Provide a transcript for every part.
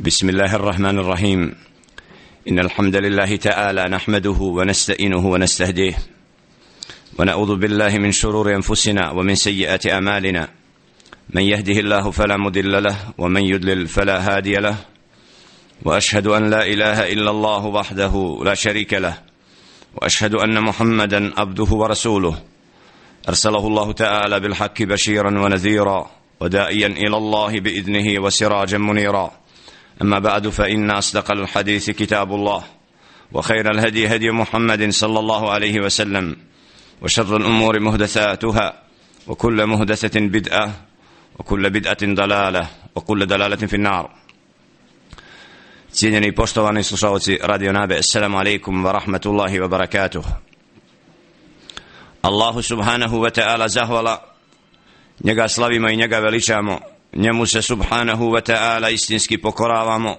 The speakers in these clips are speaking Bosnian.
بسم الله الرحمن الرحيم. إن الحمد لله تعالى نحمده ونستئنه ونستهديه. ونعوذ بالله من شرور أنفسنا ومن سيئات أعمالنا. من يهده الله فلا مضل له ومن يضلل فلا هادي له. وأشهد أن لا إله إلا الله وحده لا شريك له. وأشهد أن محمدا عبده ورسوله. أرسله الله تعالى بالحق بشيرا ونذيرا ودائيا إلى الله بإذنه وسراجا منيرا. أما بعد فإن أصدق الحديث كتاب الله وخير الهدي هدي محمد صلى الله عليه وسلم وشر الأمور مهدثاتها وكل مهدثة بدعة وكل بدعة ضلالة وكل دلالة في النار Cijenjeni i poštovani slušalci Radio Nabe, Assalamu alaikum wa rahmatullahi wa barakatuh. Allahu subhanahu wa ta'ala zahvala, njega slavimo i njega veličamo, njemu se subhanahu wa ta'ala istinski pokoravamo.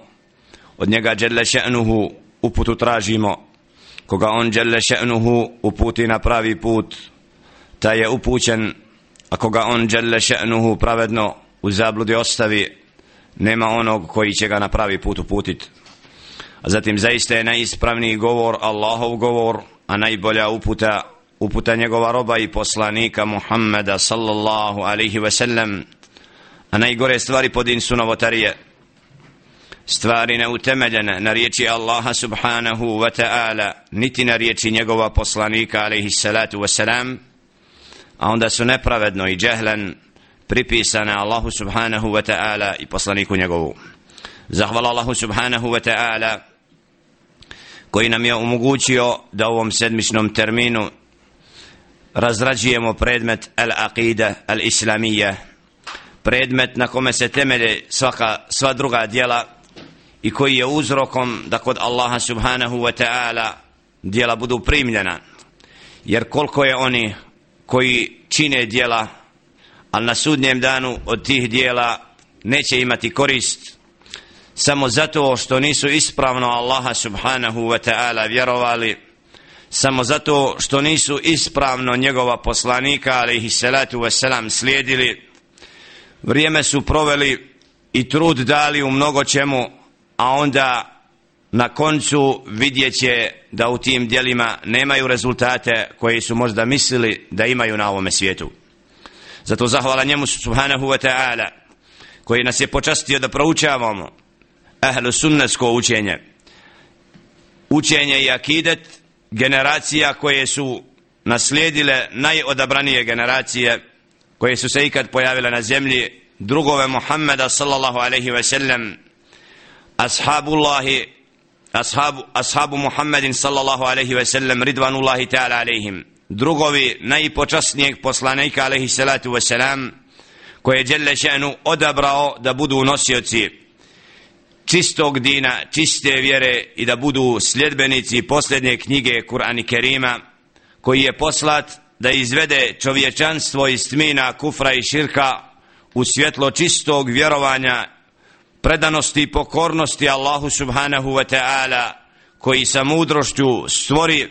Od njega dželle še'nuhu uputu tražimo. Koga on dželle še'nuhu uputi na pravi put taj je upućen. A koga on dželle še'nuhu pravedno u zabludi ostavi nema onog koji će ga na pravi put uputit. A zatim zaista je najispravniji govor Allahov govor a najbolja uputa uputa njegova roba i poslanika Muhammeda sallallahu alaihi ve sellem a najgore stvari pod insu novotarije. Stvari neutemeljene na riječi Allaha subhanahu wa ta'ala niti na riječi njegova poslanika alaihi salatu wa salam a onda su nepravedno i džehlen pripisane Allahu subhanahu wa ta'ala i poslaniku njegovu. Zahvala Allahu subhanahu wa ta'ala koji nam je omogućio da u ovom sedmičnom terminu razrađujemo predmet al-aqida al-islamija predmet na kome se temelje svaka, sva druga djela i koji je uzrokom da kod Allaha subhanahu wa ta'ala djela budu primljena. Jer koliko je oni koji čine djela ali na sudnjem danu od tih djela neće imati korist samo zato što nisu ispravno Allaha subhanahu wa ta'ala vjerovali samo zato što nisu ispravno njegova poslanika alaihi salatu wa salam slijedili vrijeme su proveli i trud dali u mnogo čemu, a onda na koncu vidjet će da u tim dijelima nemaju rezultate koje su možda mislili da imaju na ovome svijetu. Zato zahvala njemu subhanahu wa ta'ala koji nas je počastio da proučavamo ahlu sunnesko učenje. Učenje i akidet generacija koje su naslijedile najodabranije generacije koje su se ikad pojavile na zemlji drugove Muhammeda sallallahu alaihi ve sellem ashabullahi ashabu, ashabu Muhammedin sallallahu alaihi ve sellem ridvanullahi ta'ala alaihim. Drugovi najpočasnijeg poslanika alaihi salatu ve selam koje je Đelle še'nu odabrao da budu nosioci čistog dina, čiste vjere i da budu sljedbenici posljednje knjige Kur'ani Kerima koji je poslat da izvede čovječanstvo iz tmina kufra i širka u svjetlo čistog vjerovanja predanosti i pokornosti Allahu subhanahu wa ta'ala koji sa mudrošću stvori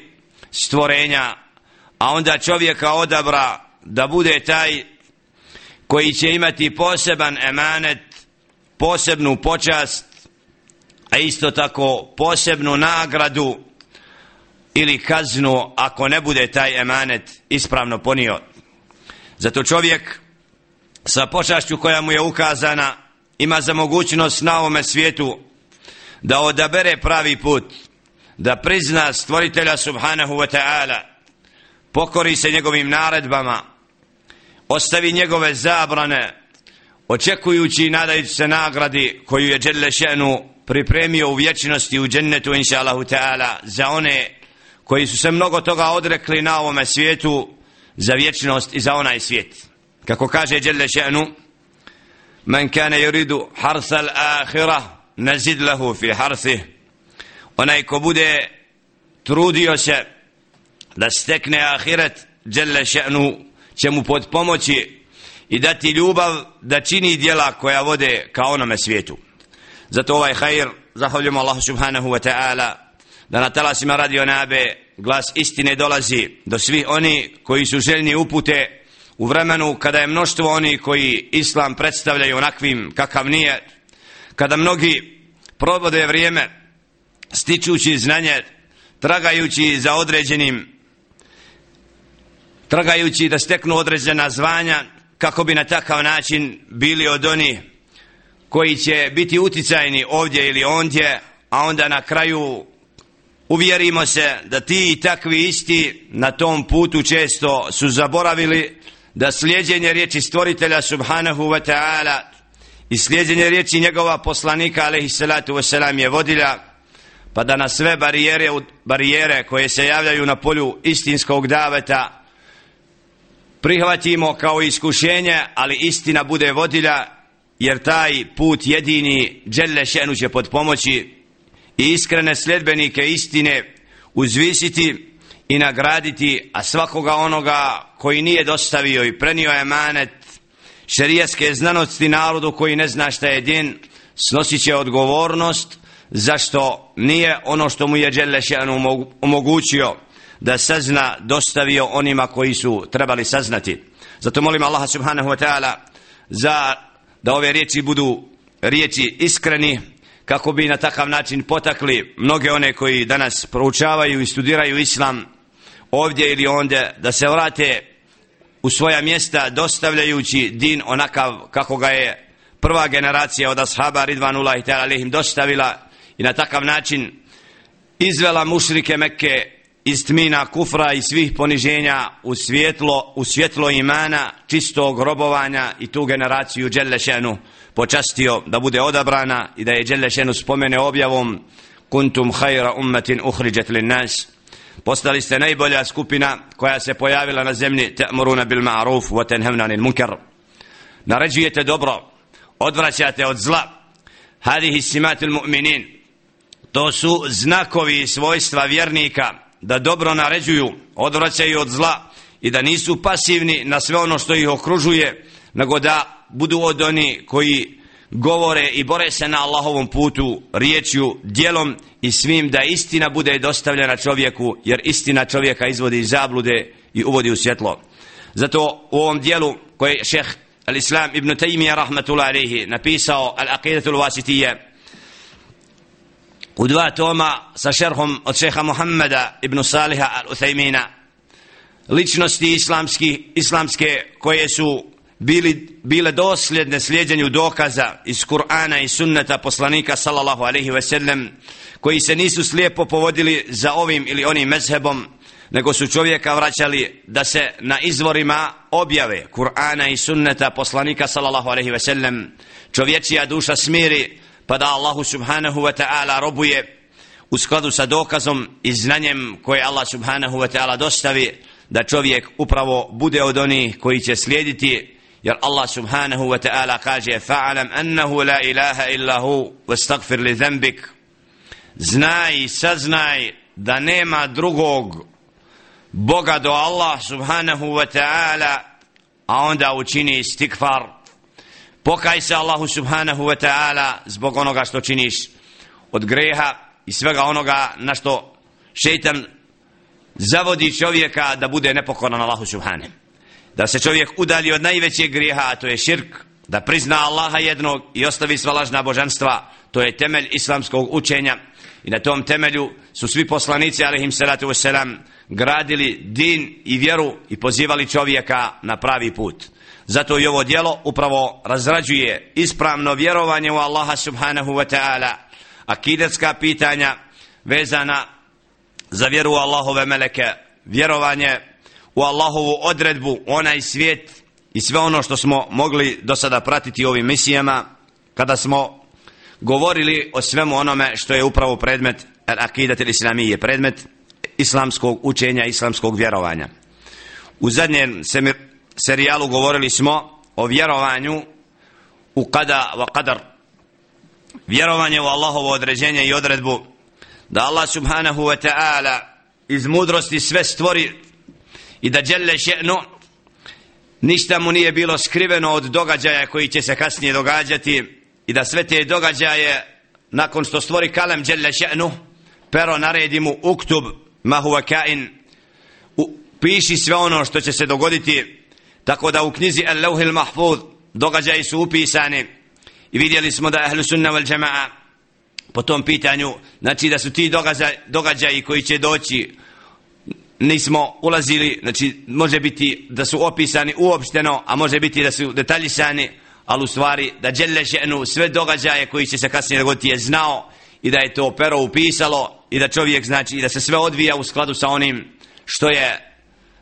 stvorenja a onda čovjeka odabra da bude taj koji će imati poseban emanet posebnu počast a isto tako posebnu nagradu ili kaznu ako ne bude taj emanet ispravno ponio. Zato čovjek sa počašću koja mu je ukazana ima za mogućnost na ovome svijetu da odabere pravi put, da prizna stvoritelja subhanahu wa ta'ala, pokori se njegovim naredbama, ostavi njegove zabrane, očekujući i nadajući se nagradi koju je Đelle Šenu pripremio u vječnosti u džennetu inša Allahu ta'ala za one koji su se mnogo toga odrekli na ovome svijetu za vječnost i za onaj svijet. Kako kaže Đelle še'nu, Man kane yuridu harsa al-akhirah, nazid lahu fi harsi. Onaj ko bude trudio se da stekne ahiret, Đelle še'nu će mu pod pomoći i dati ljubav da čini dijela koja vode ka onome svijetu. Zato ovaj hajr, zahvaljujemo Allahu subhanahu wa ta'ala, da na talasima radio nabe glas istine dolazi do svih oni koji su željni upute u vremenu kada je mnoštvo oni koji islam predstavljaju onakvim kakav nije kada mnogi provode vrijeme stičući znanje tragajući za određenim tragajući da steknu određena zvanja kako bi na takav način bili od oni koji će biti uticajni ovdje ili ondje a onda na kraju uvjerimo se da ti i takvi isti na tom putu često su zaboravili da slijedjenje riječi stvoritelja subhanahu wa ta'ala i slijedjenje riječi njegova poslanika alaihi salatu wa salam je vodilja pa da na sve barijere, barijere koje se javljaju na polju istinskog daveta prihvatimo kao iskušenje ali istina bude vodilja jer taj put jedini dželle šenu će pod pomoći i iskrene sledbenike istine uzvisiti i nagraditi a svakoga onoga koji nije dostavio i prenio je manet šerijaske znanosti narodu koji ne zna šta je din snosit će odgovornost zašto nije ono što mu je Đelešanu omogućio da sazna dostavio onima koji su trebali saznati. Zato molim Allaha subhanahu wa ta'ala za da ove riječi budu riječi iskreni kako bi na takav način potakli mnoge one koji danas proučavaju i studiraju islam ovdje ili onda da se vrate u svoja mjesta dostavljajući din onakav kako ga je prva generacija od ashaba Ridvanullahi ta'ala alihim dostavila i na takav način izvela mušrike Mekke iz tmina kufra i svih poniženja u svjetlo, u svjetlo imana čistog robovanja i tu generaciju Đelešenu počastio da bude odabrana i da je Đelešenu spomene objavom kuntum hajra ummetin uhriđet lin nas postali ste najbolja skupina koja se pojavila na zemlji te'muruna bil ma'ruf wa tenhevna nil munkar. Naređujete dobro odvraćate od zla. Hadihi simatil mu'minin. To su znakovi i svojstva vjernika da dobro naređuju odvraćaju od zla i da nisu pasivni na sve ono što ih okružuje nego da budu od oni koji govore i bore se na Allahovom putu riječju, dijelom i svim da istina bude dostavljena čovjeku jer istina čovjeka izvodi iz zablude i uvodi u svjetlo. Zato u ovom dijelu koji je šeh al-Islam ibn Taymiyyah rahmatullahi alaihi napisao Al-Aqidatul Wasitiyah u dva toma sa šerhom od šeha Muhammeda ibn Saliha al-Uthaymina ličnosti islamski, islamske koje su bili, bile dosljedne slijedjenju dokaza iz Kur'ana i sunneta poslanika sallallahu alaihi ve sellem koji se nisu slijepo povodili za ovim ili onim mezhebom nego su čovjeka vraćali da se na izvorima objave Kur'ana i sunneta poslanika sallallahu alaihi ve sellem. Čovječija duša smiri pa da Allahu subhanahu wa ta'ala robuje u skladu sa dokazom i znanjem koje Allah subhanahu wa ta'ala dostavi da čovjek upravo bude od onih koji će slijediti jer Allah subhanahu wa ta'ala kaže fa'alam annahu la ilaha illa hu wastagfir li zambik. Znaj saznaj da nema drugog Boga do Allah subhanahu wa ta'ala a onda učini istikfar pokaj se Allahu subhanahu wa ta'ala zbog onoga što činiš od greha i svega onoga na što šeitan zavodi čovjeka da bude nepokoran Allahu subhanahu da se čovjek udali od najvećeg grijeha, a to je širk, da prizna Allaha jednog i ostavi sva lažna božanstva, to je temelj islamskog učenja i na tom temelju su svi poslanici, alihim salatu wasalam, gradili din i vjeru i pozivali čovjeka na pravi put. Zato i ovo dijelo upravo razrađuje ispravno vjerovanje u Allaha subhanahu wa ta'ala, akidetska pitanja vezana za vjeru u Allahove meleke, vjerovanje u Allahovu odredbu, onaj svijet i sve ono što smo mogli do sada pratiti ovim misijama, kada smo govorili o svemu onome što je upravo predmet akidat ili islamije, predmet islamskog učenja, islamskog vjerovanja. U zadnjem serijalu govorili smo o vjerovanju u kada wa qadar. Vjerovanje u Allahovo određenje i odredbu da Allah subhanahu wa ta'ala iz mudrosti sve stvori i da djelle še'nu ništa mu nije bilo skriveno od događaja koji će se kasnije događati i da sve te događaje nakon što stvori kalem djelle še'nu pero naredi mu uktub ma huwa kain piši sve ono što će se dogoditi tako da u knjizi Al-Lawhil Mahfuz događaji su upisani. I vidjeli smo da ahlu sunna wal jama'a po tom pitanju, znači da su ti događaj, događaji koji će doći, nismo ulazili, znači može biti da su opisani uopšteno, a može biti da su detaljisani, ali u stvari da Đelle ženu sve događaje koji će se kasnije dogoditi je znao i da je to pero upisalo i da čovjek znači da se sve odvija u skladu sa onim što je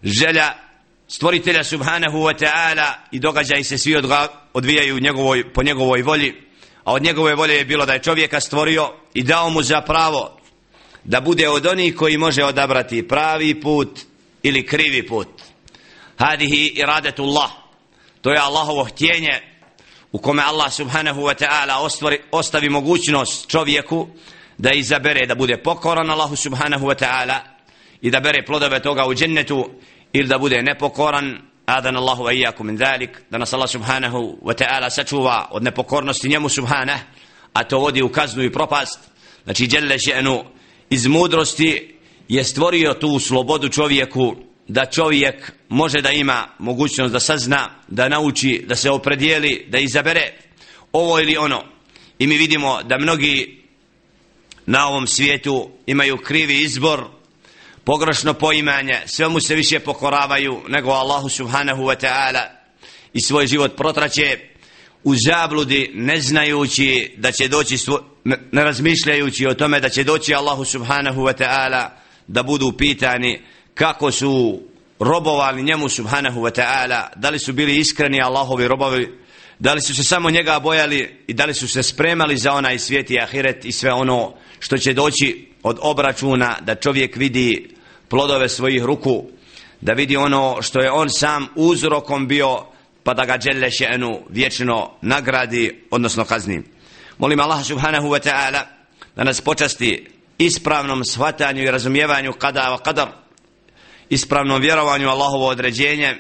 želja stvoritelja subhanahu wa ta'ala i događaji se svi odvijaju njegovoj, po njegovoj volji a od njegove volje je bilo da je čovjeka stvorio i dao mu za pravo da bude od onih koji može odabrati pravi put ili krivi put. Hadihi iradetullah. To je Allahovo htjenje u kome Allah subhanahu wa ta'ala ostavi mogućnost čovjeku da izabere da bude pokoran Allahu subhanahu wa ta'ala i da bere plodove toga u džennetu ili da bude nepokoran adan Allahu wa iyakum min zalik da nas Allah subhanahu wa ta'ala sačuva od nepokornosti njemu subhanah a to vodi u kaznu i propast znači djelle še'nu iz mudrosti je stvorio tu slobodu čovjeku da čovjek može da ima mogućnost da sazna, da nauči, da se opredijeli, da izabere ovo ili ono. I mi vidimo da mnogi na ovom svijetu imaju krivi izbor, pogrešno poimanje, sve mu se više pokoravaju nego Allahu subhanahu wa ta'ala. I svoj život protraće u zabludi ne znajući da će doći svo, ne razmišljajući o tome da će doći Allahu subhanahu wa ta'ala da budu pitani kako su robovali njemu subhanahu wa ta'ala da li su bili iskreni Allahovi robovi da li su se samo njega bojali i da li su se spremali za onaj svijet i ahiret i sve ono što će doći od obračuna da čovjek vidi plodove svojih ruku da vidi ono što je on sam uzrokom bio pa da ga dželle še'nu vječno nagradi odnosno kazni. Molim Allah subhanahu wa ta'ala da nas počasti ispravnom shvatanju i razumijevanju kada wa qadar ispravnom vjerovanju Allahovo određenje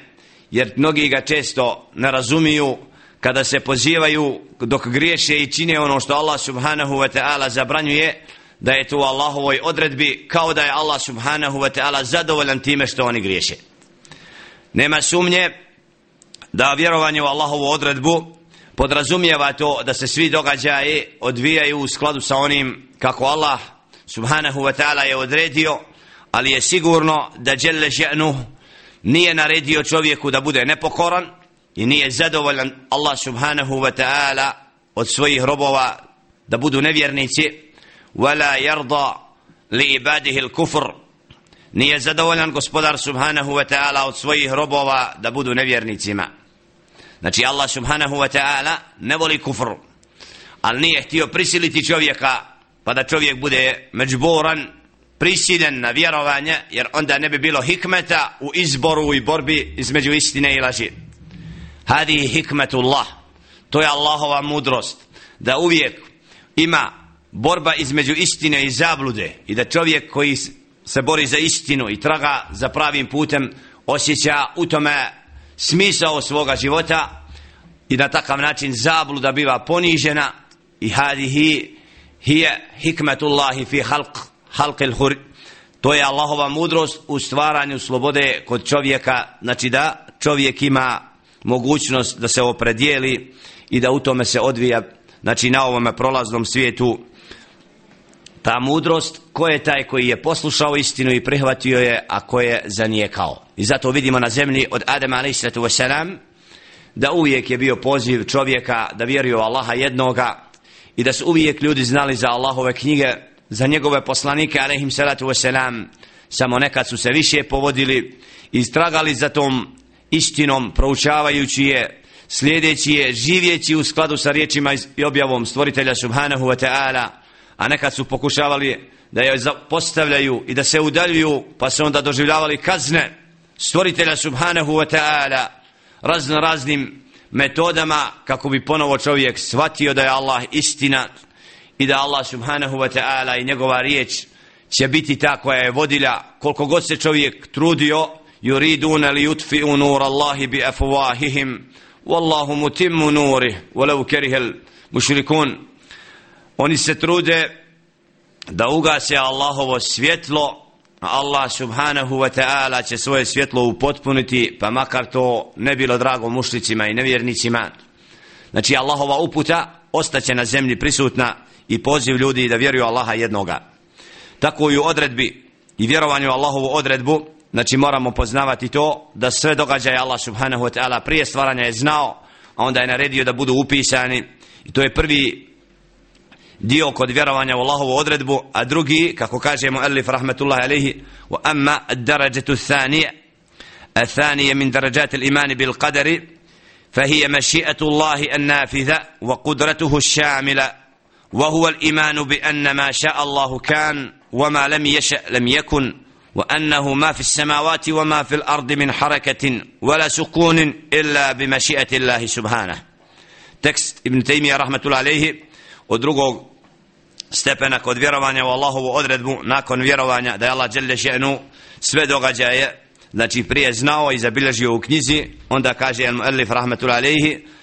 jer mnogi ga često ne razumiju kada se pozivaju dok griješe i čine ono što Allah subhanahu wa ta'ala zabranjuje da je to u Allahovoj odredbi kao da je Allah subhanahu wa ta'ala zadovoljan time što oni griješe. Nema sumnje da vjerovanje u Allahovu odredbu podrazumijeva to da se svi događaje odvijaju u skladu sa onim kako Allah subhanahu wa ta'ala je odredio ali je sigurno da Đelle ženu nije naredio čovjeku da bude nepokoran i nije zadovoljan Allah subhanahu wa ta'ala od svojih robova da budu nevjernici wala yarda li ibadihi al-kufr nije zadovoljan gospodar subhanahu wa ta'ala od svojih robova da budu nevjernicima. Znači Allah subhanahu wa ta'ala ne voli kufr ali nije htio prisiliti čovjeka pa da čovjek bude međboran prisiljen na vjerovanje jer onda ne bi bilo hikmeta u izboru i borbi između istine i laži. Hadi hikmetullah. To je Allahova mudrost da uvijek ima borba između istine i zablude i da čovjek koji se bori za istinu i traga za pravim putem osjeća u tome smisao svoga života i na takav način zabluda biva ponižena i hadihi hije hikmetullahi fi halq halq el hur. To je Allahova mudrost u stvaranju slobode kod čovjeka znači da čovjek ima mogućnost da se opredijeli i da u tome se odvija znači na ovome prolaznom svijetu ta mudrost ko je taj koji je poslušao istinu i prihvatio je a ko je zanijekao. I zato vidimo na zemlji od Adama alaihissalatu wasalam da uvijek je bio poziv čovjeka da vjeruje u Allaha jednoga i da su uvijek ljudi znali za Allahove knjige za njegove poslanike alaihim salatu wasalam samo nekad su se više povodili i stragali za tom istinom proučavajući je slijedeći je živjeći u skladu sa riječima i objavom stvoritelja subhanahu wa ta'ala a nekad su pokušavali da je postavljaju i da se udaljuju pa se onda doživljavali kazne stvoritelja subhanahu wa ta'ala razno raznim metodama kako bi ponovo čovjek shvatio da je Allah istina i da Allah subhanahu wa ta'ala i njegova riječ će biti ta koja je vodila koliko god se čovjek trudio yuriduna li yutfi'u nur Allahi bi afwahihim wallahu mutimmu nurih walau karihal mushrikun oni se trude da ugase Allahovo svjetlo Allah subhanahu wa ta'ala će svoje svjetlo upotpuniti pa makar to ne bilo drago mušlicima i nevjernicima znači Allahova uputa ostaće na zemlji prisutna i poziv ljudi da vjeruju Allaha jednoga. Tako i u odredbi i vjerovanju Allahovu odredbu, znači moramo poznavati to da sve događaje Allah subhanahu wa ta'ala prije stvaranja je znao, a onda je naredio da budu upisani i to je prvi dio kod vjerovanja u Allahovu odredbu, a drugi, kako kaže mu Elif rahmetullahi alihi, wa amma darađetu thanije, a thanije min darađat imani bil qadari, فهي مشيئة الله النافذة وقدرته الشاملة وهو الإيمان بأن ما شاء الله كان وما لم يشأ لم يكن وأنه ما في السماوات وما في الأرض من حركة ولا سكون إلا بمشيئة الله سبحانه تكست ابن تيمية رحمة الله عليه od drugog stepena kod vjerovanja u Allahovu odredbu nakon vjerovanja da je Allah dželle šenu sve događaje znači prije znao i zabilježio u knjizi onda kaže el muallif rahmetullah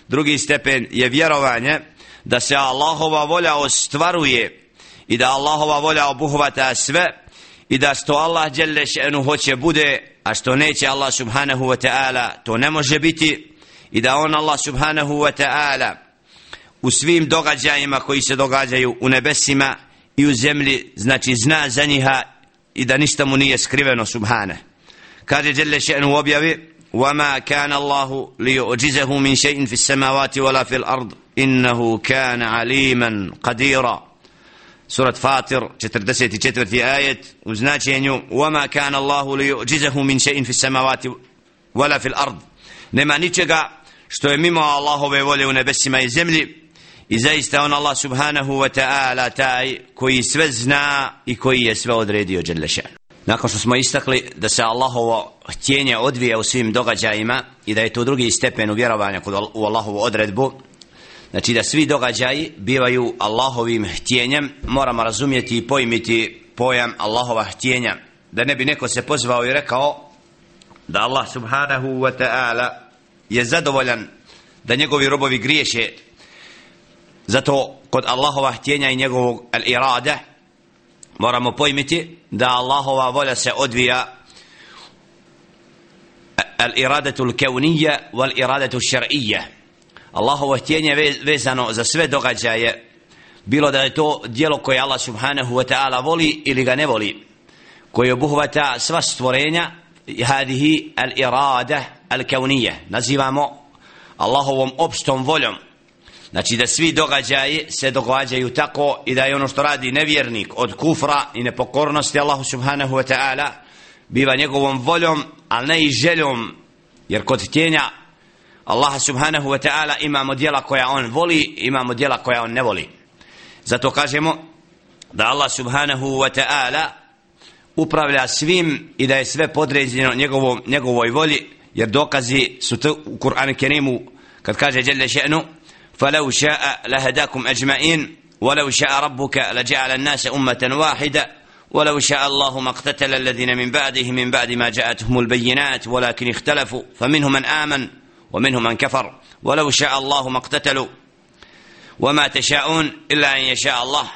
drugi stepen je vjerovanje da se Allahova volja ostvaruje i da Allahova volja obuhvata sve i da što Allah dželle šenu hoće bude a što neće Allah subhanahu wa ta'ala to ne može biti i da on Allah subhanahu wa ta'ala u svim događajima koji se događaju u nebesima i u zemlji znači zna za njiha i da ništa mu nije skriveno subhane kaže dželle še'nu u objavi وما كان الله ليعجزه من شيء في السماوات ولا في الأرض إنه كان عليما قديرا سورة فاطر 44. آية وزناتينيو وما كان الله ليعجزه من شيء في السماوات ولا في الأرض نما نيچega što je mimo Allahove volje u nebesima i zemlji i zaista on Allah subhanahu wa ta'ala taj koji sve zna i koji je sve odredio Đelešan. Nakon što smo istakli da se Allahovo htjenje odvija u svim događajima i da je to drugi stepen uvjerovanja kod u Allahovu odredbu, znači da svi događaji bivaju Allahovim htjenjem, moramo razumjeti i pojmiti pojam Allahova htjenja. Da ne bi neko se pozvao i rekao da Allah subhanahu wa ta'ala je zadovoljan da njegovi robovi griješe zato kod Allahova htjenja i njegovog al-irada moramo pojmiti da Allahova volja se odvija al-iradatu al-kawniyya wal-iradatu al-shar'iyya Allahovo htjenje vezano za sve događaje bilo da je to djelo koje Allah subhanahu wa ta'ala voli ili ga ne voli koje obuhvata sva stvorenja hadihi al-irada al-kawniyya nazivamo Allahovom opštom voljom Znači da svi događaji se događaju tako i da je ono što radi nevjernik od kufra i nepokornosti Allahu subhanahu wa ta'ala biva njegovom voljom, ali ne i željom, jer kod tjenja Allaha subhanahu wa ta'ala imamo dijela koja on voli, imamo dijela koja on ne voli. Zato kažemo da Allah subhanahu wa ta'ala upravlja svim i da je sve podređeno njegovom, njegovoj volji, jer dokazi su u Kur'anu Kerimu kad kaže Đelle še'nu فلو شاء لهداكم أجمعين ولو شاء ربك لجعل الناس أمة واحدة ولو شاء الله ما اقتتل الذين من بعده من بعد ما جاءتهم البينات ولكن اختلفوا فمنهم من آمن ومنهم من كفر ولو شاء الله ما اقتتلوا. وما تشاءون إلا أن يشاء الله.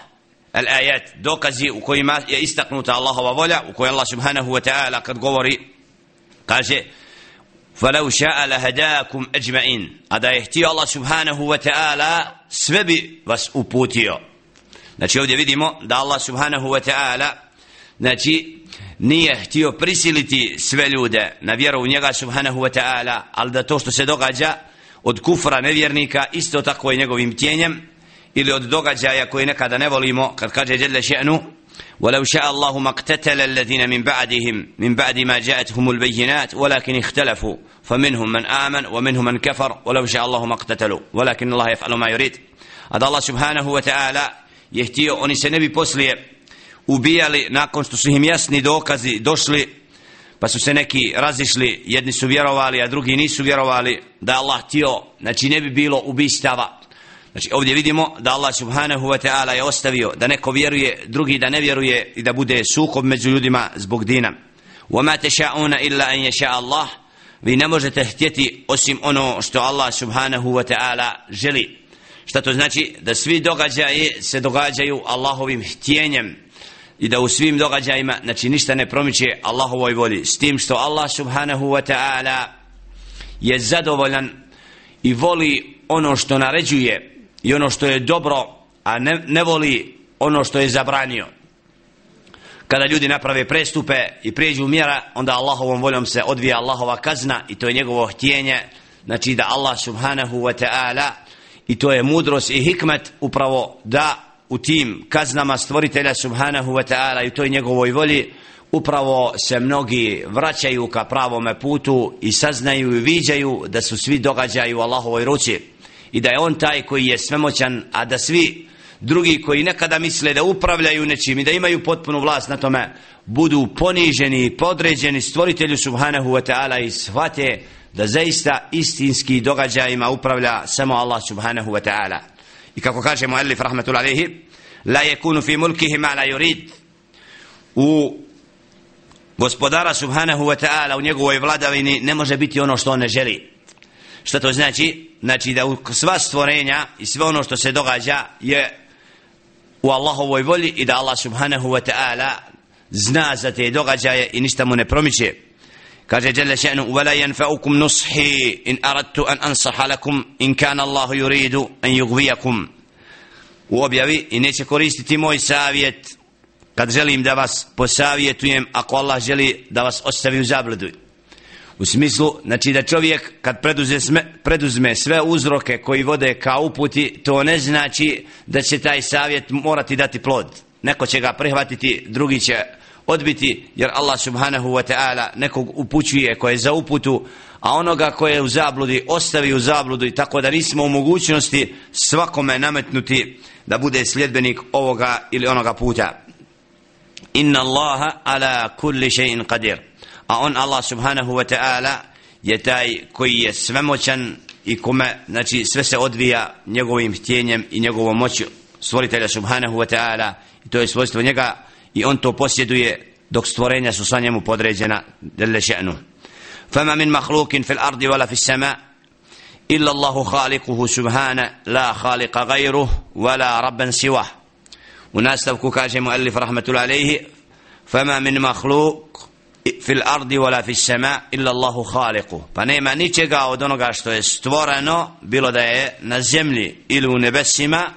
الآيات دوكزي وكوي ما يستقنوت الله وولا وكوي الله سبحانه وتعالى قد قوري. قال فلو شاء لهداكم أجمعين هذا يهتي الله سبحانه وتعالى سبب بس uputio znači ovdje vidimo da Allah subhanahu wa ta'ala znači nije htio prisiliti sve ljude na vjeru u njega subhanahu wa ta'ala ali da to što se događa od kufra nevjernika isto tako je njegovim tjenjem ili od događaja koje nekada ne volimo kad kaže Jelle še'nu ولو شاء الله ما اقتتل الذين من بعدهم من بعد ما جاءتهم البينات ولكن اختلفوا فمنهم من آمن ومنهم من كفر ولو شاء الله ما اقتتلوا ولكن الله يفعل ما يريد هذا الله سبحانه وتعالى يهتيو oni se ne bi poslije ubijali nakon što su im jasni dokazi došli pa su se neki razišli jedni su vjerovali a drugi nisu vjerovali da Allah htio znači ne bi bilo ubistava Znači ovdje vidimo da Allah subhanahu wa ta'ala je ostavio da neko vjeruje, drugi da ne vjeruje i da bude sukob među ljudima zbog dina. وَمَا تَشَاءُونَ إِلَّا أَنْ يَشَاءَ اللَّهِ Vi ne možete htjeti osim ono što Allah subhanahu wa ta'ala želi. Šta to znači? Da svi događaji se događaju Allahovim htjenjem i da u svim događajima znači ništa ne promiče Allahovoj volji. S tim što Allah subhanahu wa ta'ala je zadovoljan i voli ono što naređuje i ono što je dobro a ne, ne voli ono što je zabranio. Kada ljudi naprave prestupe i prijeđu mjera onda Allahovom voljom se odvija Allahova kazna i to je njegovo htjenje znači da Allah subhanahu wa ta'ala i to je mudrost i hikmet upravo da u tim kaznama stvoritelja subhanahu wa ta'ala i to je njegovoj volji upravo se mnogi vraćaju ka pravome putu i saznaju i viđaju da su svi događaju u Allahovoj ruci i da je on taj koji je svemoćan a da svi drugi koji nekada misle da upravljaju nečim i da imaju potpunu vlast na tome budu poniženi i podređeni stvoritelju subhanahu wa ta'ala i shvate da zaista istinski događajima upravlja samo Allah subhanahu wa ta'ala. I kako kaže muallif rahmetul rahmatul alihi la yakunu fi mulkihi ma la yurid. U gospodara subhanahu wa ta'ala u njegovoj vladavini ne može biti ono što on ne želi. Što to znači? Znači da sva stvorenja i sve ono što se događa je u Allahovoj volji i da Allah subhanahu wa ta'ala zna za te događaje i ništa mu ne promiče. Kaže jalla še'nu wala يَنْفَعُكُمْ نُصْحِي in aradtu an أَنْصَحَ lakum in كَانَ Allahu يُرِيدُ an يُغْوِيَكُمْ u objavi i neće koristiti moj savjet kad želim da vas posavjetujem ako Allah želi da vas ostavi u zabludu u smislu znači da čovjek kad preduze sme, preduzme sve uzroke koji vode ka uputi to ne znači da će taj savjet morati dati plod. Neko će ga prihvatiti drugi će odbiti jer Allah subhanahu wa ta'ala nekog upućuje koje je za uputu a onoga koje je u zabludi ostavi u zabludu i tako da nismo u mogućnosti svakome nametnuti da bude sljedbenik ovoga ili onoga puta. Inna Allaha ala kulli shay'in qadir a on Allah subhanahu wa ta'ala je taj koji je svemoćan i kome znači sve se odvija njegovim htjenjem i njegovom moći stvoritelja subhanahu wa ta'ala i to je svojstvo njega i on to posjeduje dok stvorenja su sa njemu podređena dele še'nu. Fama min mahlukin fil ardi wala fil sama illa Allahu khaliquhu subhana la khalika gajruh wala rabban siwah. U nastavku kaže muallif rahmatul alaihi fama min mahlukin fi l-ardi wala fi s-sama illa Allahu khaliqu. Pa nema ničega od onoga što je stvoreno, bilo da je na zemlji ili u nebesima,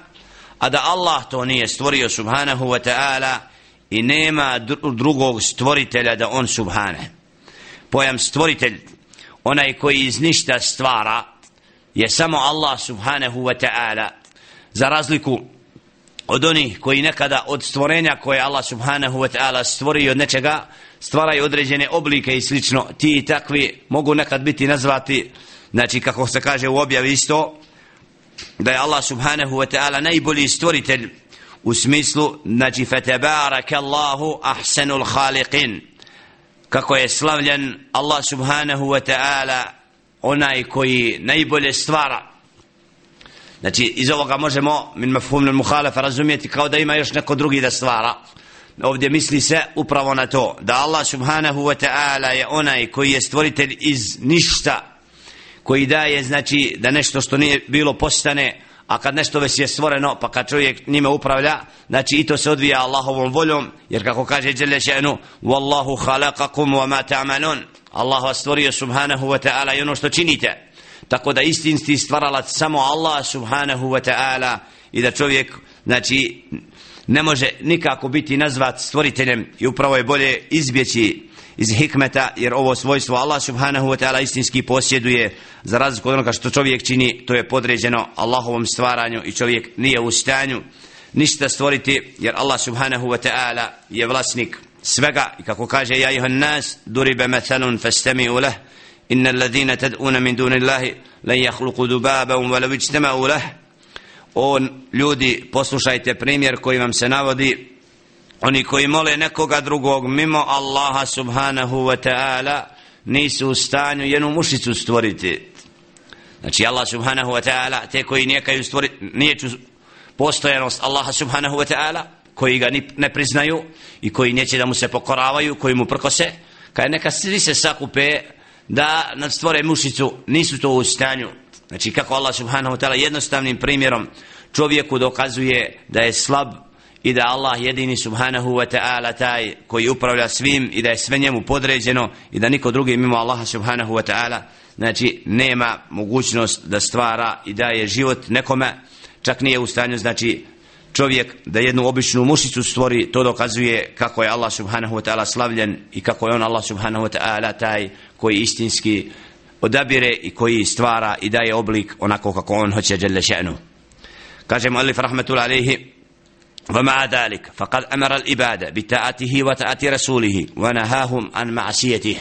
a da Allah to nije stvorio subhanahu wa ta'ala i nema drugog stvoritelja da on subhane. Pojam stvoritelj, onaj koji iz ništa stvara, je samo Allah subhanahu wa ta'ala. Za razliku od onih koji nekada od stvorenja koje Allah subhanahu wa ta'ala stvorio od nečega, stvaraju određene oblike i slično. Ti i takvi mogu nekad biti nazvati znači kako se kaže u objavi isto da je Allah subhanahu wa ta'ala najbolji stvoritelj u smislu znači fatabaraka Allahu ahsanul khaliqin. Kako je slavljen Allah subhanahu wa ta'ala onaj koji najbolje stvara. Znači iz ovoga možemo min mafhumnul muhalafa razumjeti kao da ima još neko drugi da stvara ovdje misli se upravo na to da Allah subhanahu wa ta'ala je onaj koji je stvoritelj iz ništa koji daje znači da nešto što nije bilo postane a kad nešto već je stvoreno pa kad čovjek njime upravlja znači i to se odvija Allahovom voljom jer kako kaže Jelle še'nu Wallahu khalaqakum wa ma ta'malun. Allah vas stvorio subhanahu wa ta'ala i ono što činite. Tako da istinski stvaralac samo Allah subhanahu wa ta'ala i da čovjek znači ne može nikako biti nazvat stvoriteljem i upravo je bolje izbjeći iz hikmeta jer ovo svojstvo Allah subhanahu wa ta'ala istinski posjeduje. Za razliku od onoga što čovjek čini to je podređeno Allahovom stvaranju i čovjek nije u stanju ništa stvoriti jer Allah subhanahu wa ta'ala je vlasnik svega i kako kaže ja ihan nas duribe methalun fastami'u leh inna alladhina tad'una min duni Allahi lan yakhluqu dubaban wa law ijtama'u lahu on ljudi poslušajte primjer koji vam se navodi. Oni koji mole nekoga drugog mimo Allaha subhanahu wa ta'ala nisu u stanju jednu mušicu stvoriti. Znači Allah subhanahu wa ta'ala te koji nijekaju stvoriti nijeću postojanost Allaha subhanahu wa ta'ala koji ga ne priznaju i koji neće da mu se pokoravaju koji mu prkose kada neka svi se sakupe da nadstvore mušicu nisu to u stanju. Znači kako Allah subhanahu wa ta'ala jednostavnim primjerom čovjeku dokazuje da je slab i da Allah jedini subhanahu wa ta'ala taj koji upravlja svim i da je sve njemu podređeno i da niko drugi mimo Allaha subhanahu wa ta'ala znači nema mogućnost da stvara i daje život nekome čak nije u stanju znači čovjek da jednu običnu mušicu stvori, to dokazuje kako je Allah subhanahu wa ta'ala slavljen i kako je on Allah subhanahu wa ta'ala taj koji istinski odabire i koji stvara i daje oblik onako kako on hoće jalla še'nu. Kaže mu alif rahmetul alaihi ومع ذلك فقد أمر الإبادة بتاعته وتاعة رسوله ونهاهم عن معصيته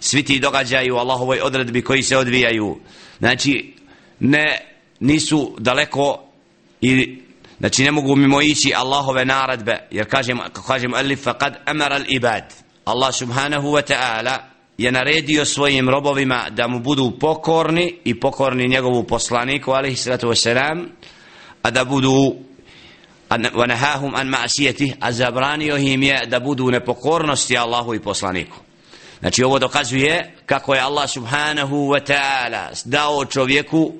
svi ti događaju Allahovoj odredbi koji se odvijaju znači ne nisu daleko i znači ne mogu mimo ići Allahove naredbe jer kažem kako kažem alif faqad amara al ibad Allah subhanahu wa ta'ala je naredio svojim robovima da mu budu pokorni i pokorni njegovu poslaniku alihi salatu wasalam a da budu wanahahum an ma'siyati a zabranio im je da budu nepokornosti Allahu i poslaniku. Znači ovo dokazuje kako je Allah subhanahu wa ta'ala dao čovjeku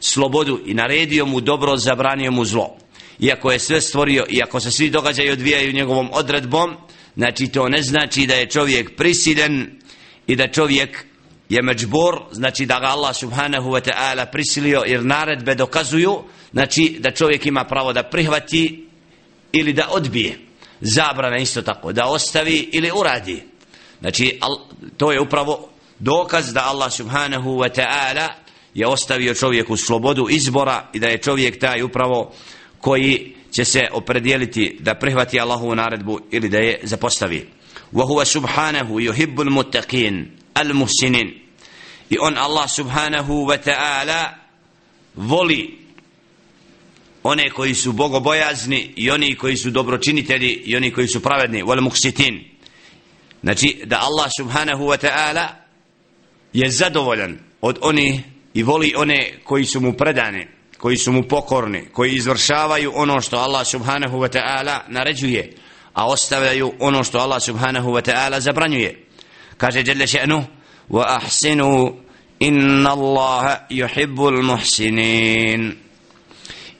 slobodu i naredio mu dobro zabranio mu zlo. Iako je sve stvorio iako se svi događaji odvijaju njegovom odredbom znači to ne znači da je čovjek prisiden i da čovjek je međbor znači da ga Allah subhanahu wa ta'ala prisilio jer naredbe dokazuju znači da čovjek ima pravo da prihvati ili da odbije. Zabrana isto tako da ostavi ili uradi. Znači to je upravo dokaz da Allah subhanahu wa ta'ala je ostavio čovjeku slobodu izbora i da je čovjek taj upravo koji će se opredijeliti da prihvati Allahovu naredbu ili da je zapostavi. وهو سبحانه يحب المتقين المحسنين i on Allah subhanahu wa ta'ala voli one koji su bogobojazni i oni koji su dobročinitelji i oni koji su pravedni wal muksitin znači da Allah subhanahu wa ta'ala je zadovoljan od oni i voli one koji su mu predani koji su mu pokorni koji izvršavaju ono što Allah subhanahu wa ta'ala naređuje a ostavljaju ono što Allah subhanahu wa ta'ala zabranjuje. Kaže jelle še'nu wa ahsinu inna Allaha yuhibbul muhsinin.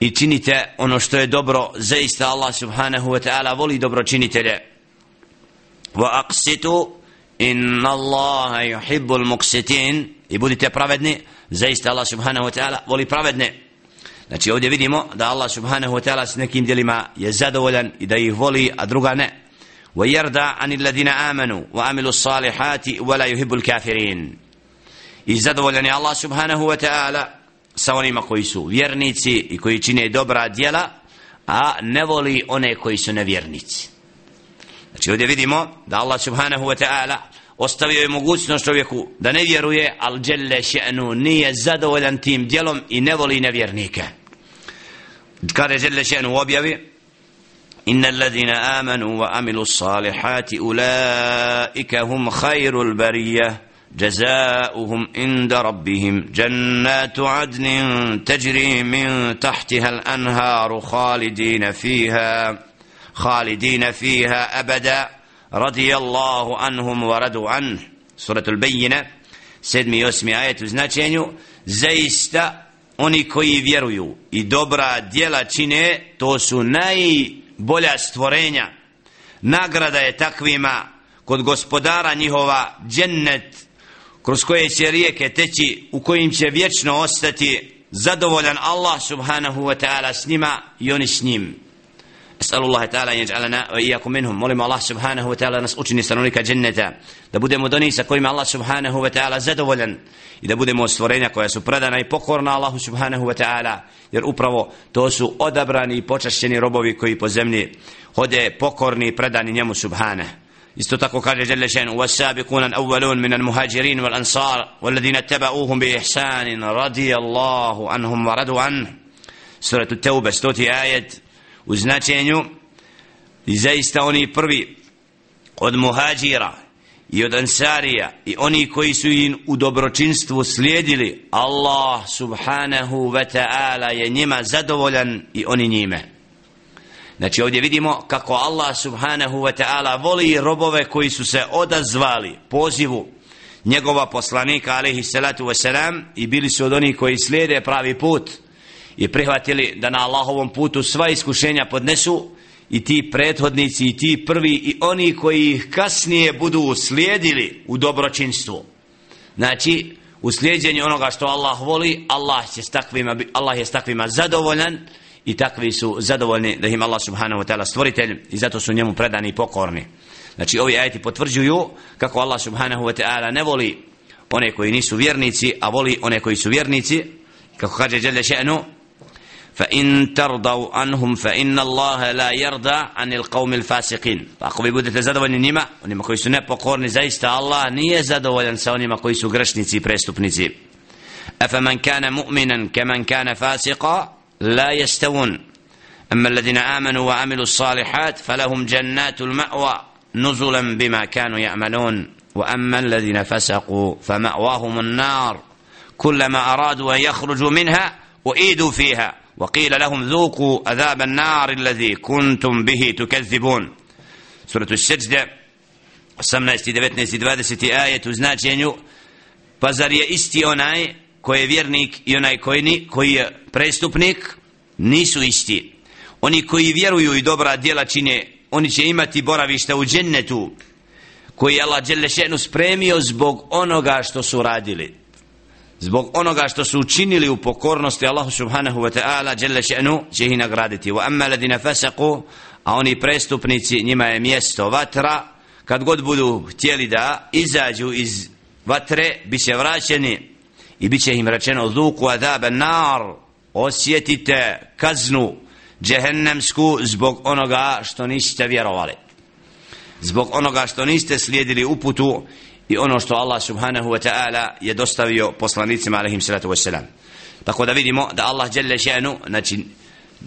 I činite ono što je dobro zaista Allah subhanahu wa ta'ala voli dobro činitelje. Wa aqsitu inna Allaha yuhibbul muqsitin. I budite pravedni zaista Allah subhanahu wa ta'ala voli pravedne. znači ovdje vidimo da Allah subhanahu wa ta'ala s nekim djelima je zadovoljan i da ih voli a druga ne ويرضى عن الذين آمنوا وعملوا الصالحات ولا يحب الكافرين i zadovoljan je Allah subhanahu wa ta'ala sa onima koji su vjernici i koji čine dobra djela a ne voli one koji su nevjernici znači ovdje vidimo da Allah subhanahu wa ta'ala ostavio je mogućnost čovjeku da ne vjeruje al djelle še'nu nije zadovoljan tim djelom i ne voli nevjernike Je djelle še'nu objavi إن الذين آمنوا وعملوا الصالحات أولئك هم خير البرية. جزاؤهم عند ربهم جنات عدن تجري من تحتها الأنهار خالدين فيها خالدين فيها أبدا. رضي الله عنهم وردوا عنه. سورة البينة. ajet u značenju zaista oni koji vjeruju i dobra djela čine to su najbolja stvorenja. Nagrada je takvima kod gospodara njihova džennet kroz koje će rijeke teći u kojim će vječno ostati zadovoljan Allah subhanahu wa ta'ala s njima i oni s njim. أسأل الله تعالى أن يجعلنا وإياكم منهم مولم الله سبحانه وتعالى نس أچني ستنونك جنة da budemo doni sa kojima Allah subhanahu wa ta'ala zadovoljan i da budemo stvorenja koja su predana i pokorna Allahu subhanahu wa ta'ala jer upravo to su odabrani i počašćeni robovi koji po zemlji hode pokorni i predani njemu subhanahu isto tako kaže Jelle šen والسابقون الأولون من المهاجرين والأنصار والذين اتبعوهم بإحسان رضي الله عنهم ورضوا عنه سورة التوبة ستوتي آية u značenju i zaista oni prvi od muhađira i od ansarija i oni koji su im u dobročinstvu slijedili Allah subhanahu wa ta'ala je njima zadovoljan i oni njime. Znači ovdje vidimo kako Allah subhanahu wa ta'ala voli robove koji su se odazvali pozivu njegova poslanika alaihi salatu wasalam i bili su od onih koji slijede pravi put i prihvatili da na Allahovom putu sva iskušenja podnesu i ti prethodnici i ti prvi i oni koji ih kasnije budu slijedili u dobročinstvu. Znači u slijedjenju onoga što Allah voli Allah će s takvima, Allah je s takvima zadovoljan i takvi su zadovoljni da im Allah subhanahu wa ta'ala stvoritelj i zato su njemu predani i pokorni. Znači ovi ajeti potvrđuju kako Allah subhanahu wa ta'ala ne voli one koji nisu vjernici a voli one koji su vjernici kako kaže Đelja še'nu فإن ترضوا عنهم فإن الله لا يرضى عن القوم الفاسقين. Ako vi budete zadovoljni njima onima koji su nepokorni zaista Allah nije zadovoljan sa onima koji أفمن كان مؤمنا كمن كان فاسقا لا يستوون. أما الذين آمنوا وعملوا الصالحات فلهم جنات المأوى نزلا بما كانوا يعملون. وأما الذين فسقوا فمأواهم النار كلما أرادوا أن يخرجوا منها وإيدوا فيها. وقيل لهم ذوقوا عذاب النار الذي كنتم به تكذبون سورة السجدة 18 19 20 آية značenju pa zar je isti onaj koji je vjernik i onaj koji, ni, koji je prestupnik nisu isti oni koji vjeruju i dobra djela čine oni će imati boravište u džennetu koji je Allah Đelešenu spremio zbog onoga što su radili zbog onoga što su učinili u pokornosti Allahu subhanahu wa ta'ala jalla še'nu će ih nagraditi. Wa amma ladina fasaku a oni prestupnici njima je mjesto vatra. Kad god budu htjeli da izađu iz vatre bi se vraćeni i bit će im rečeno zuku adaba nar osjetite kaznu džehennemsku zbog onoga što niste vjerovali. Zbog onoga što niste slijedili uputu i ono što Allah subhanahu wa ta'ala je dostavio poslanicima alaihim salatu wa salam tako da vidimo da Allah jelle še'nu znači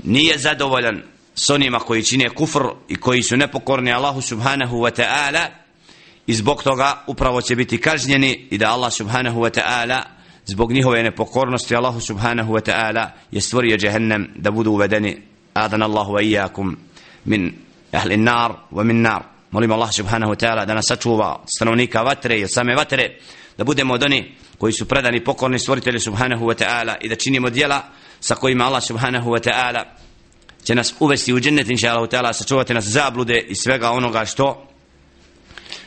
nije zadovoljan s onima koji čine kufr i koji su nepokorni Allahu subhanahu wa ta'ala i zbog toga upravo će biti kažnjeni i da Allah subhanahu wa ta'ala zbog njihove nepokornosti Allahu subhanahu wa ta'ala je stvorio jahannam da budu uvedeni. Adan Allahu wa iyakum min ahli nar wa min nar molim Allah subhanahu wa ta'ala da nas sačuva stanovnika vatre i same vatre da budemo od oni koji su predani pokorni stvoritelji subhanahu wa ta'ala i da činimo dijela sa kojima Allah subhanahu wa ta'ala će nas uvesti u džennet inša Allah ta'ala sačuvati nas zablude i svega onoga što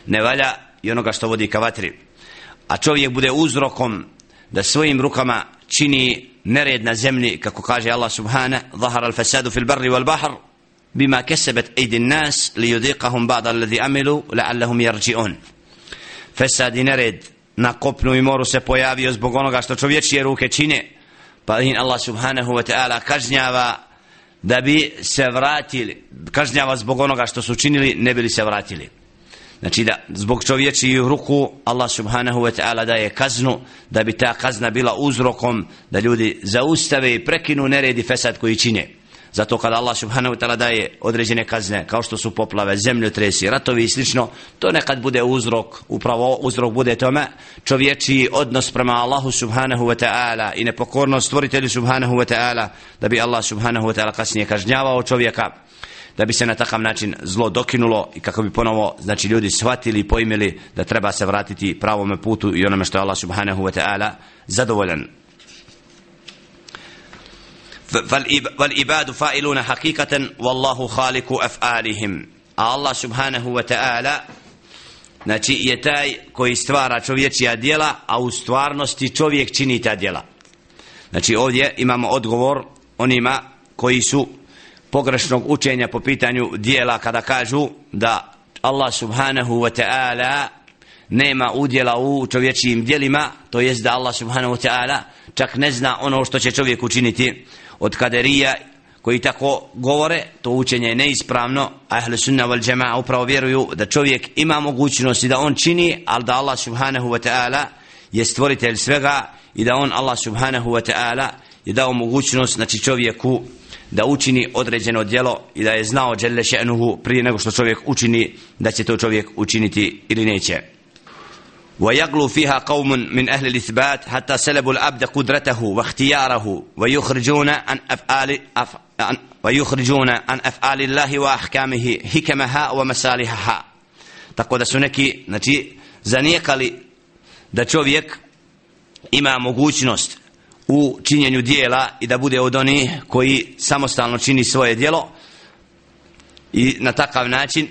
ne valja i onoga što vodi ka vatri. A čovjek bude uzrokom da svojim rukama čini nered na zemlji kako kaže Allah subhana zahara al fasadu fil barri wal bahr bima kasabat aidi nas li yudiqahum ba'd alladhi amilu la'allahum yarji'un. Fasad nered na kopnu i moru se pojavio zbog onoga što čovječije ruke čine. Pa in Allah subhanahu wa ta'ala kažnjava da bi se vratili kažnjava zbog onoga što su činili ne bili se vratili. Znači da zbog čovječiju ruku Allah subhanahu wa ta'ala daje kaznu da bi ta kazna bila uzrokom da ljudi zaustave i prekinu neredi fesad koji čine. Zato kada Allah subhanahu wa ta'ala daje određene kazne kao što su poplave, zemljotresi, ratovi i slično, to nekad bude uzrok, upravo uzrok bude tome čovječiji odnos prema Allahu subhanahu wa ta'ala i nepokornost stvoritelju subhanahu wa ta'ala da bi Allah subhanahu wa ta'ala kasnije kažnjavao čovjeka da bi se na takav način zlo dokinulo i kako bi ponovo znači ljudi shvatili i pojmili da treba se vratiti pravom putu i onome što je Allah subhanahu wa ta'ala zadovoljan. والعباد فاعلون حقيقة والله خالق أفعالهم الله سبحانه وتعالى znači je taj koji stvara čovječija djela a u stvarnosti čovjek čini ta djela znači ovdje imamo odgovor onima koji su pogrešnog učenja po pitanju dijela kada kažu da Allah subhanahu wa ta'ala nema udjela u čovječijim dijelima, to jest da Allah subhanahu wa ta'ala čak ne zna ono što će čovjek učiniti od kaderija koji tako govore, to učenje je neispravno, a ahle sunna wal jama'a upravo vjeruju da čovjek ima mogućnosti da on čini, ali da Allah subhanahu wa ta'ala je stvoritelj svega i da on Allah subhanahu wa ta'ala je dao mogućnost znači čovjeku da učini određeno djelo i da je znao dželle še'nuhu prije nego što čovjek učini da će to čovjek učiniti ili neće. ويغلو فيها قوم من أهل الإثبات حتى سلبوا العبد قدرته واختياره ويخرجون عن أفعال أف... عن... ويخرجون عن أفعال الله وأحكامه حكمها ومصالحها tako da su neki znači zanijekali da čovjek ima mogućnost u činjenju dijela i da bude od onih koji samostalno čini svoje dijelo i na takav način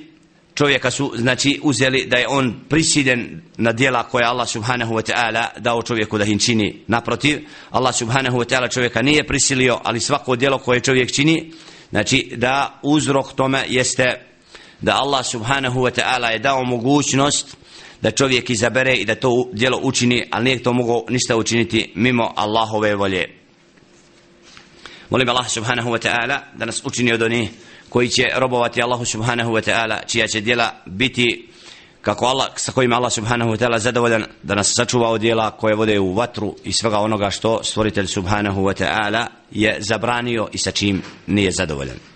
čovjeka su znači uzeli da je on prisiljen na djela koje Allah subhanahu wa ta'ala dao čovjeku da im čini. Naprotiv Allah subhanahu wa ta'ala čovjeka nije prisilio ali svako djelo koje čovjek čini znači da uzrok tome jeste da Allah subhanahu wa ta'ala je dao mogućnost da čovjek izabere i da to djelo učini ali nije to mogao ništa učiniti mimo Allahove volje. Molim Allah subhanahu wa ta'ala da nas učini od onih koji će robovati Allahu subhanahu wa ta'ala čija će djela biti kako Allah, sa kojima Allah subhanahu wa ta'ala zadovoljan da nas sačuva od djela koje vode u vatru i svega onoga što stvoritelj subhanahu wa ta'ala je zabranio i sa čim nije zadovoljan.